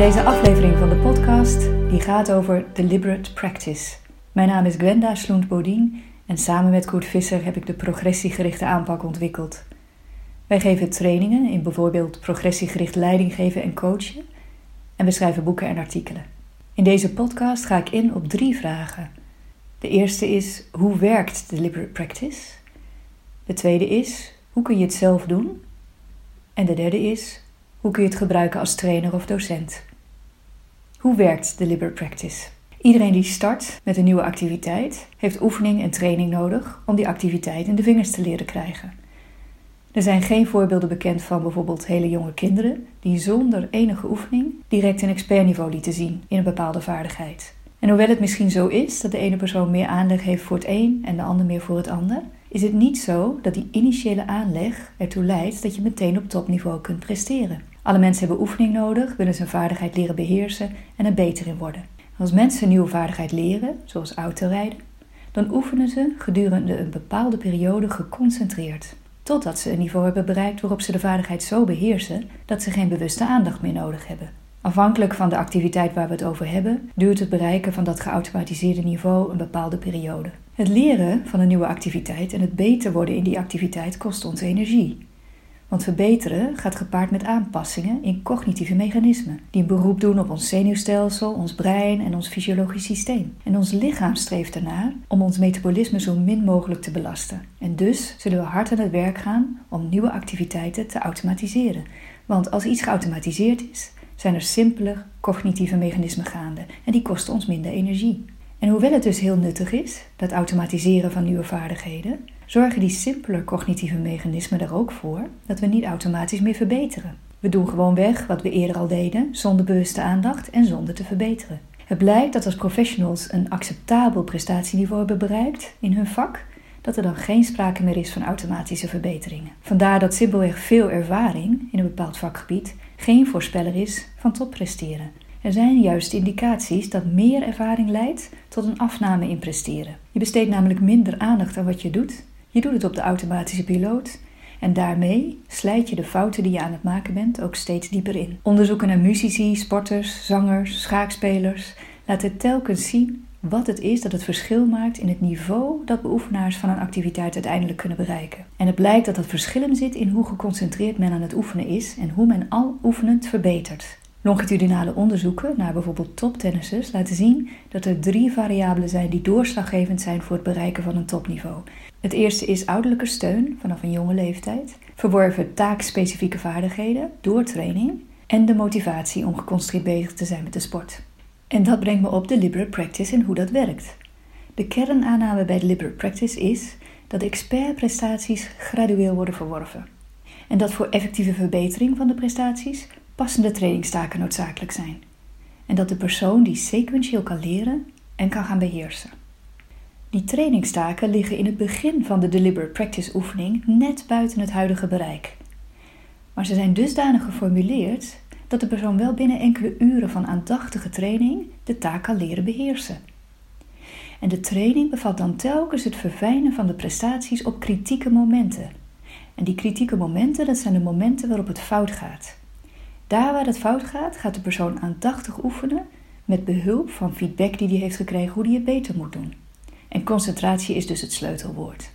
Deze aflevering van de podcast die gaat over deliberate practice. Mijn naam is Gwenda Sloent-Bodien en samen met Koert Visser heb ik de progressiegerichte aanpak ontwikkeld. Wij geven trainingen in bijvoorbeeld progressiegericht leiding geven en coachen en we schrijven boeken en artikelen. In deze podcast ga ik in op drie vragen. De eerste is: hoe werkt deliberate practice? De tweede is: hoe kun je het zelf doen? En de derde is: hoe kun je het gebruiken als trainer of docent? Hoe werkt deliberate practice? Iedereen die start met een nieuwe activiteit heeft oefening en training nodig om die activiteit in de vingers te leren krijgen. Er zijn geen voorbeelden bekend van bijvoorbeeld hele jonge kinderen die zonder enige oefening direct een expertniveau lieten zien in een bepaalde vaardigheid. En hoewel het misschien zo is dat de ene persoon meer aanleg heeft voor het een en de ander meer voor het ander, is het niet zo dat die initiële aanleg ertoe leidt dat je meteen op topniveau kunt presteren. Alle mensen hebben oefening nodig, willen ze een vaardigheid leren beheersen en er beter in worden. Als mensen een nieuwe vaardigheid leren, zoals autorijden, dan oefenen ze gedurende een bepaalde periode geconcentreerd. Totdat ze een niveau hebben bereikt waarop ze de vaardigheid zo beheersen dat ze geen bewuste aandacht meer nodig hebben. Afhankelijk van de activiteit waar we het over hebben, duurt het bereiken van dat geautomatiseerde niveau een bepaalde periode. Het leren van een nieuwe activiteit en het beter worden in die activiteit kost ons energie. Want verbeteren gaat gepaard met aanpassingen in cognitieve mechanismen, die beroep doen op ons zenuwstelsel, ons brein en ons fysiologisch systeem. En ons lichaam streeft ernaar om ons metabolisme zo min mogelijk te belasten. En dus zullen we hard aan het werk gaan om nieuwe activiteiten te automatiseren. Want als iets geautomatiseerd is, zijn er simpeler cognitieve mechanismen gaande en die kosten ons minder energie. En hoewel het dus heel nuttig is, dat automatiseren van nieuwe vaardigheden, zorgen die simpeler cognitieve mechanismen er ook voor dat we niet automatisch meer verbeteren. We doen gewoon weg wat we eerder al deden, zonder bewuste aandacht en zonder te verbeteren. Het blijkt dat als professionals een acceptabel prestatieniveau hebben bereikt in hun vak, dat er dan geen sprake meer is van automatische verbeteringen. Vandaar dat simpelweg veel ervaring in een bepaald vakgebied geen voorspeller is van toppresteren. Er zijn juist indicaties dat meer ervaring leidt tot een afname in presteren. Je besteedt namelijk minder aandacht aan wat je doet. Je doet het op de automatische piloot en daarmee slijt je de fouten die je aan het maken bent ook steeds dieper in. Onderzoeken naar muzici, sporters, zangers, schaakspelers laten telkens zien wat het is dat het verschil maakt in het niveau dat beoefenaars van een activiteit uiteindelijk kunnen bereiken. En het blijkt dat dat verschil zit in hoe geconcentreerd men aan het oefenen is en hoe men al oefenend verbetert. Longitudinale onderzoeken naar bijvoorbeeld toptennissers laten zien dat er drie variabelen zijn die doorslaggevend zijn voor het bereiken van een topniveau. Het eerste is ouderlijke steun vanaf een jonge leeftijd, verworven taakspecifieke vaardigheden door training en de motivatie om geconcentreerd bezig te zijn met de sport. En dat brengt me op deliberate practice en hoe dat werkt. De kernaanname bij deliberate practice is dat expertprestaties gradueel worden verworven. En dat voor effectieve verbetering van de prestaties passende trainingstaken noodzakelijk zijn. En dat de persoon die sequentieel kan leren en kan gaan beheersen. Die trainingstaken liggen in het begin van de deliberate practice oefening net buiten het huidige bereik. Maar ze zijn dusdanig geformuleerd dat de persoon wel binnen enkele uren van aandachtige training de taak kan leren beheersen. En de training bevat dan telkens het verfijnen van de prestaties op kritieke momenten. En die kritieke momenten, dat zijn de momenten waarop het fout gaat. Daar waar het fout gaat, gaat de persoon aandachtig oefenen met behulp van feedback die hij heeft gekregen hoe hij het beter moet doen. En concentratie is dus het sleutelwoord.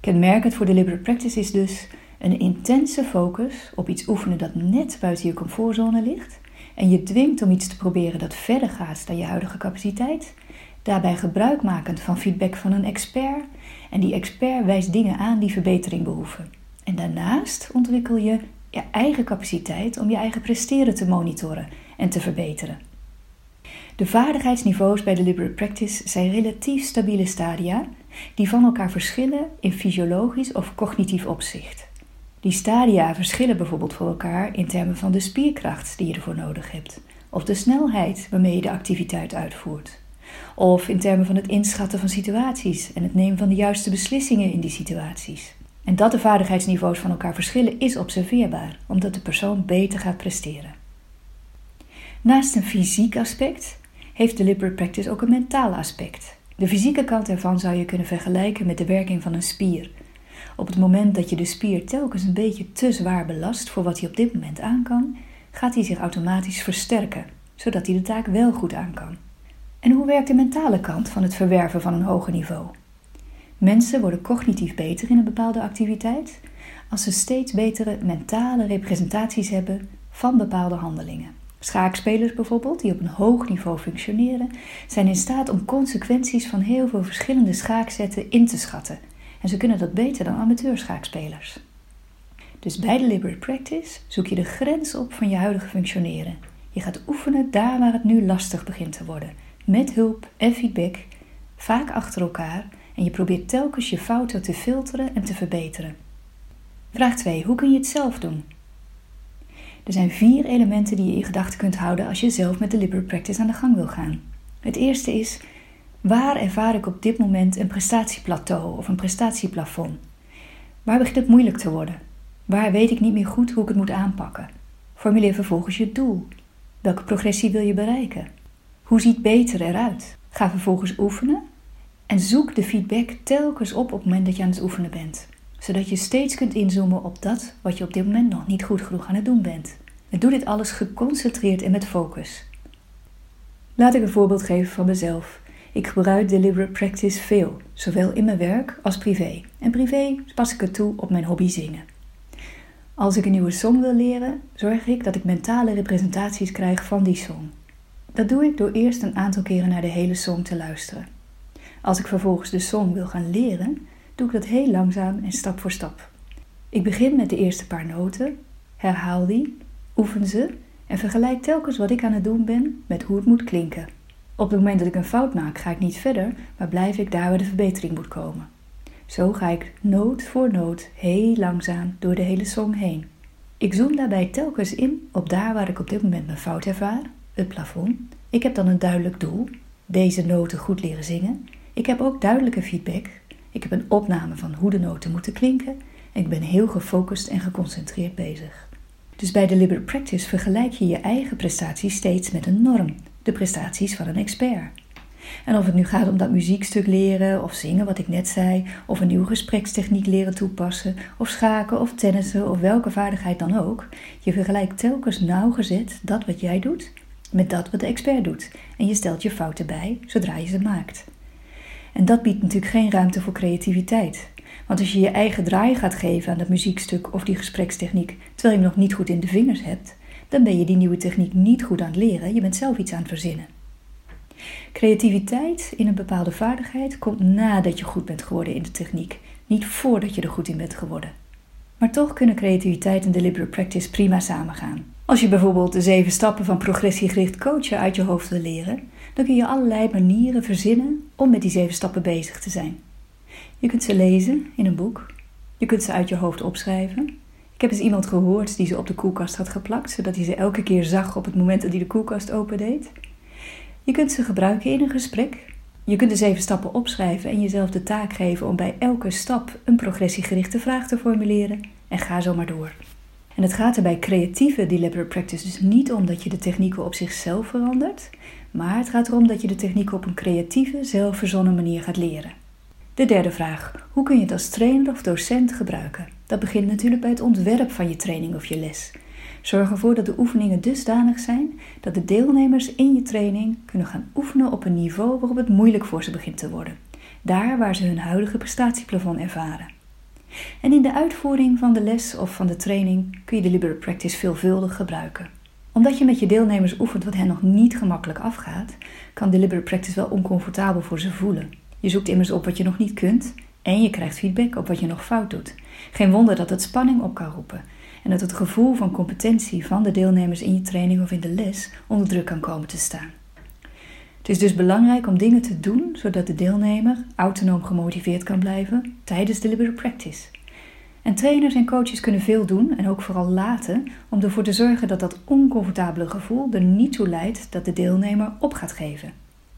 Kenmerkend voor deliberate practice is dus een intense focus op iets oefenen dat net buiten je comfortzone ligt en je dwingt om iets te proberen dat verder gaat dan je huidige capaciteit, daarbij gebruikmakend van feedback van een expert en die expert wijst dingen aan die verbetering behoeven. En daarnaast ontwikkel je je eigen capaciteit om je eigen presteren te monitoren en te verbeteren. De vaardigheidsniveaus bij deliberate practice zijn relatief stabiele stadia die van elkaar verschillen in fysiologisch of cognitief opzicht. Die stadia verschillen bijvoorbeeld voor elkaar in termen van de spierkracht die je ervoor nodig hebt, of de snelheid waarmee je de activiteit uitvoert, of in termen van het inschatten van situaties en het nemen van de juiste beslissingen in die situaties. En dat de vaardigheidsniveaus van elkaar verschillen is observeerbaar, omdat de persoon beter gaat presteren. Naast een fysiek aspect heeft deliberate practice ook een mentaal aspect. De fysieke kant ervan zou je kunnen vergelijken met de werking van een spier. Op het moment dat je de spier telkens een beetje te zwaar belast voor wat hij op dit moment aan kan, gaat hij zich automatisch versterken, zodat hij de taak wel goed aan kan. En hoe werkt de mentale kant van het verwerven van een hoger niveau? Mensen worden cognitief beter in een bepaalde activiteit als ze steeds betere mentale representaties hebben van bepaalde handelingen. Schaakspelers bijvoorbeeld, die op een hoog niveau functioneren, zijn in staat om consequenties van heel veel verschillende schaakzetten in te schatten. En ze kunnen dat beter dan amateurschaakspelers. Dus bij deliberate practice zoek je de grens op van je huidige functioneren. Je gaat oefenen daar waar het nu lastig begint te worden, met hulp en feedback, vaak achter elkaar, en je probeert telkens je fouten te filteren en te verbeteren. Vraag 2. Hoe kun je het zelf doen? Er zijn vier elementen die je in gedachten kunt houden als je zelf met deliberate practice aan de gang wil gaan. Het eerste is: waar ervaar ik op dit moment een prestatieplateau of een prestatieplafond? Waar begint het moeilijk te worden? Waar weet ik niet meer goed hoe ik het moet aanpakken? Formuleer vervolgens je doel. Welke progressie wil je bereiken? Hoe ziet beter eruit? Ga vervolgens oefenen en zoek de feedback telkens op op het moment dat je aan het oefenen bent zodat je steeds kunt inzoomen op dat wat je op dit moment nog niet goed genoeg aan het doen bent. En doe dit alles geconcentreerd en met focus. Laat ik een voorbeeld geven van mezelf. Ik gebruik deliberate practice veel, zowel in mijn werk als privé. En privé pas ik het toe op mijn hobby zingen. Als ik een nieuwe song wil leren, zorg ik dat ik mentale representaties krijg van die song. Dat doe ik door eerst een aantal keren naar de hele song te luisteren. Als ik vervolgens de song wil gaan leren, doe ik dat heel langzaam en stap voor stap. Ik begin met de eerste paar noten, herhaal die, oefen ze en vergelijk telkens wat ik aan het doen ben met hoe het moet klinken. Op het moment dat ik een fout maak, ga ik niet verder, maar blijf ik daar waar de verbetering moet komen. Zo ga ik noot voor noot heel langzaam door de hele song heen. Ik zoom daarbij telkens in op daar waar ik op dit moment mijn fout ervaar, het plafond. Ik heb dan een duidelijk doel, deze noten goed leren zingen. Ik heb ook duidelijke feedback, ik heb een opname van hoe de noten moeten klinken en ik ben heel gefocust en geconcentreerd bezig. Dus bij deliberate practice vergelijk je je eigen prestaties steeds met een norm, de prestaties van een expert. En of het nu gaat om dat muziekstuk leren of zingen, wat ik net zei, of een nieuwe gesprekstechniek leren toepassen, of schaken of tennissen of welke vaardigheid dan ook, je vergelijkt telkens nauwgezet dat wat jij doet met dat wat de expert doet en je stelt je fouten bij zodra je ze maakt. En dat biedt natuurlijk geen ruimte voor creativiteit. Want als je je eigen draai gaat geven aan dat muziekstuk of die gesprekstechniek terwijl je hem nog niet goed in de vingers hebt, dan ben je die nieuwe techniek niet goed aan het leren, je bent zelf iets aan het verzinnen. Creativiteit in een bepaalde vaardigheid komt nadat je goed bent geworden in de techniek, niet voordat je er goed in bent geworden. Maar toch kunnen creativiteit en deliberate practice prima samengaan. Als je bijvoorbeeld de zeven stappen van progressiegericht coachen uit je hoofd wil leren, dan kun je allerlei manieren verzinnen om met die zeven stappen bezig te zijn. Je kunt ze lezen in een boek. Je kunt ze uit je hoofd opschrijven. Ik heb eens iemand gehoord die ze op de koelkast had geplakt, zodat hij ze elke keer zag op het moment dat hij de koelkast opendeed. Je kunt ze gebruiken in een gesprek. Je kunt de zeven stappen opschrijven en jezelf de taak geven om bij elke stap een progressiegerichte vraag te formuleren en ga zo maar door. En het gaat er bij creatieve deliberate practice dus niet om dat je de technieken op zichzelf verandert, maar het gaat erom dat je de technieken op een creatieve, zelfverzonnen manier gaat leren. De derde vraag: hoe kun je het als trainer of docent gebruiken? Dat begint natuurlijk bij het ontwerp van je training of je les. Zorg ervoor dat de oefeningen dusdanig zijn dat de deelnemers in je training kunnen gaan oefenen op een niveau waarop het moeilijk voor ze begint te worden. Daar waar ze hun huidige prestatieplafond ervaren. En in de uitvoering van de les of van de training kun je de Practice veelvuldig gebruiken. Omdat je met je deelnemers oefent wat hen nog niet gemakkelijk afgaat, kan de Practice wel oncomfortabel voor ze voelen. Je zoekt immers op wat je nog niet kunt en je krijgt feedback op wat je nog fout doet. Geen wonder dat het spanning op kan roepen en dat het gevoel van competentie van de deelnemers in je training of in de les onder druk kan komen te staan. Het is dus belangrijk om dingen te doen zodat de deelnemer autonoom gemotiveerd kan blijven tijdens deliberate practice. En trainers en coaches kunnen veel doen en ook vooral laten om ervoor te zorgen dat dat oncomfortabele gevoel er niet toe leidt dat de deelnemer op gaat geven.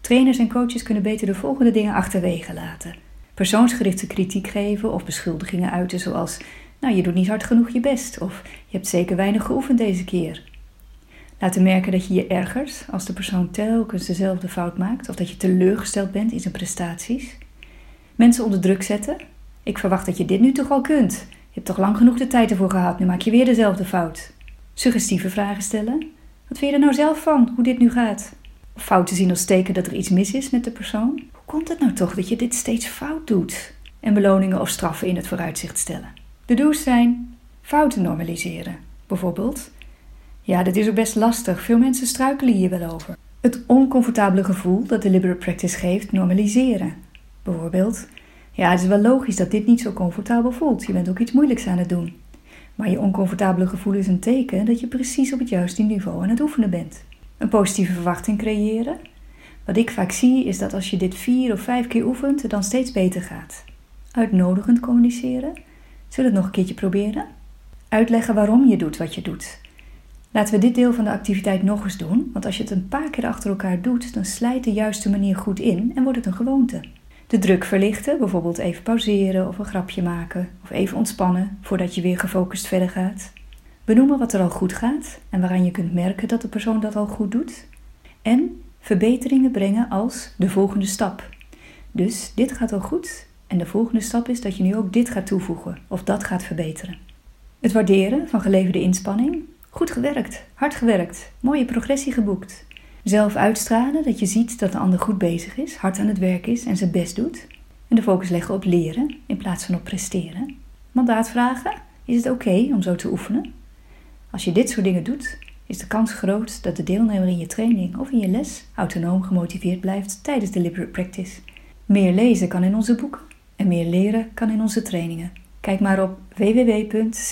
Trainers en coaches kunnen beter de volgende dingen achterwege laten: persoonsgerichte kritiek geven of beschuldigingen uiten, zoals: Nou, je doet niet hard genoeg je best, of je hebt zeker weinig geoefend deze keer. Laten merken dat je je ergert als de persoon telkens dezelfde fout maakt of dat je teleurgesteld bent in zijn prestaties. Mensen onder druk zetten. Ik verwacht dat je dit nu toch al kunt. Je hebt toch lang genoeg de tijd ervoor gehad, nu maak je weer dezelfde fout. Suggestieve vragen stellen. Wat vind je er nou zelf van, hoe dit nu gaat? Of fouten zien als teken dat er iets mis is met de persoon. Hoe komt het nou toch dat je dit steeds fout doet? En beloningen of straffen in het vooruitzicht stellen. De do's zijn fouten normaliseren. Bijvoorbeeld, ja, dat is ook best lastig. Veel mensen struikelen hier wel over. Het oncomfortabele gevoel dat deliberate practice geeft, normaliseren. Bijvoorbeeld, ja, het is wel logisch dat dit niet zo comfortabel voelt. Je bent ook iets moeilijks aan het doen. Maar je oncomfortabele gevoel is een teken dat je precies op het juiste niveau aan het oefenen bent. Een positieve verwachting creëren. Wat ik vaak zie is dat als je dit vier of vijf keer oefent, het dan steeds beter gaat. Uitnodigend communiceren. Zullen we het nog een keertje proberen? Uitleggen waarom je doet wat je doet. Laten we dit deel van de activiteit nog eens doen, want als je het een paar keer achter elkaar doet, dan slijt de juiste manier goed in en wordt het een gewoonte. De druk verlichten, bijvoorbeeld even pauzeren of een grapje maken of even ontspannen voordat je weer gefocust verder gaat. Benoemen wat er al goed gaat en waaraan je kunt merken dat de persoon dat al goed doet. En verbeteringen brengen als de volgende stap. Dus dit gaat al goed en de volgende stap is dat je nu ook dit gaat toevoegen of dat gaat verbeteren. Het waarderen van geleverde inspanning. Goed gewerkt, hard gewerkt, mooie progressie geboekt. Zelf uitstralen dat je ziet dat de ander goed bezig is, hard aan het werk is en zijn best doet. En de focus leggen op leren in plaats van op presteren. Mandaat vragen: is het oké om zo te oefenen? Als je dit soort dingen doet, is de kans groot dat de deelnemer in je training of in je les autonoom gemotiveerd blijft tijdens deliberate practice. Meer lezen kan in onze boeken en meer leren kan in onze trainingen. Kijk maar op www.cpw.nu.